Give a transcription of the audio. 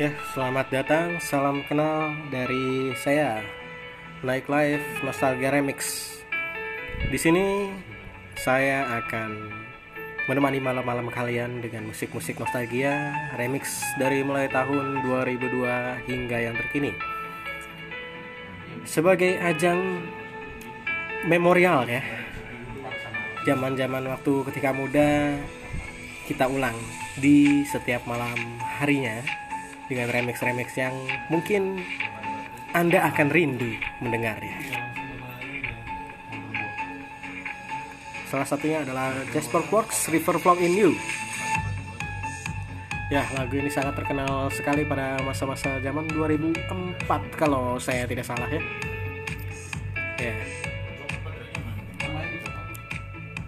Ya, selamat datang. Salam kenal dari saya. Naik Live Nostalgia Remix. Di sini saya akan menemani malam-malam kalian dengan musik-musik nostalgia remix dari mulai tahun 2002 hingga yang terkini. Sebagai ajang memorial ya. Zaman-zaman waktu ketika muda kita ulang di setiap malam harinya dengan remix-remix yang mungkin Anda akan rindu mendengarnya. Salah satunya adalah Jasper Quarks River Flow in You. Ya, lagu ini sangat terkenal sekali pada masa-masa zaman 2004 kalau saya tidak salah ya. Ya,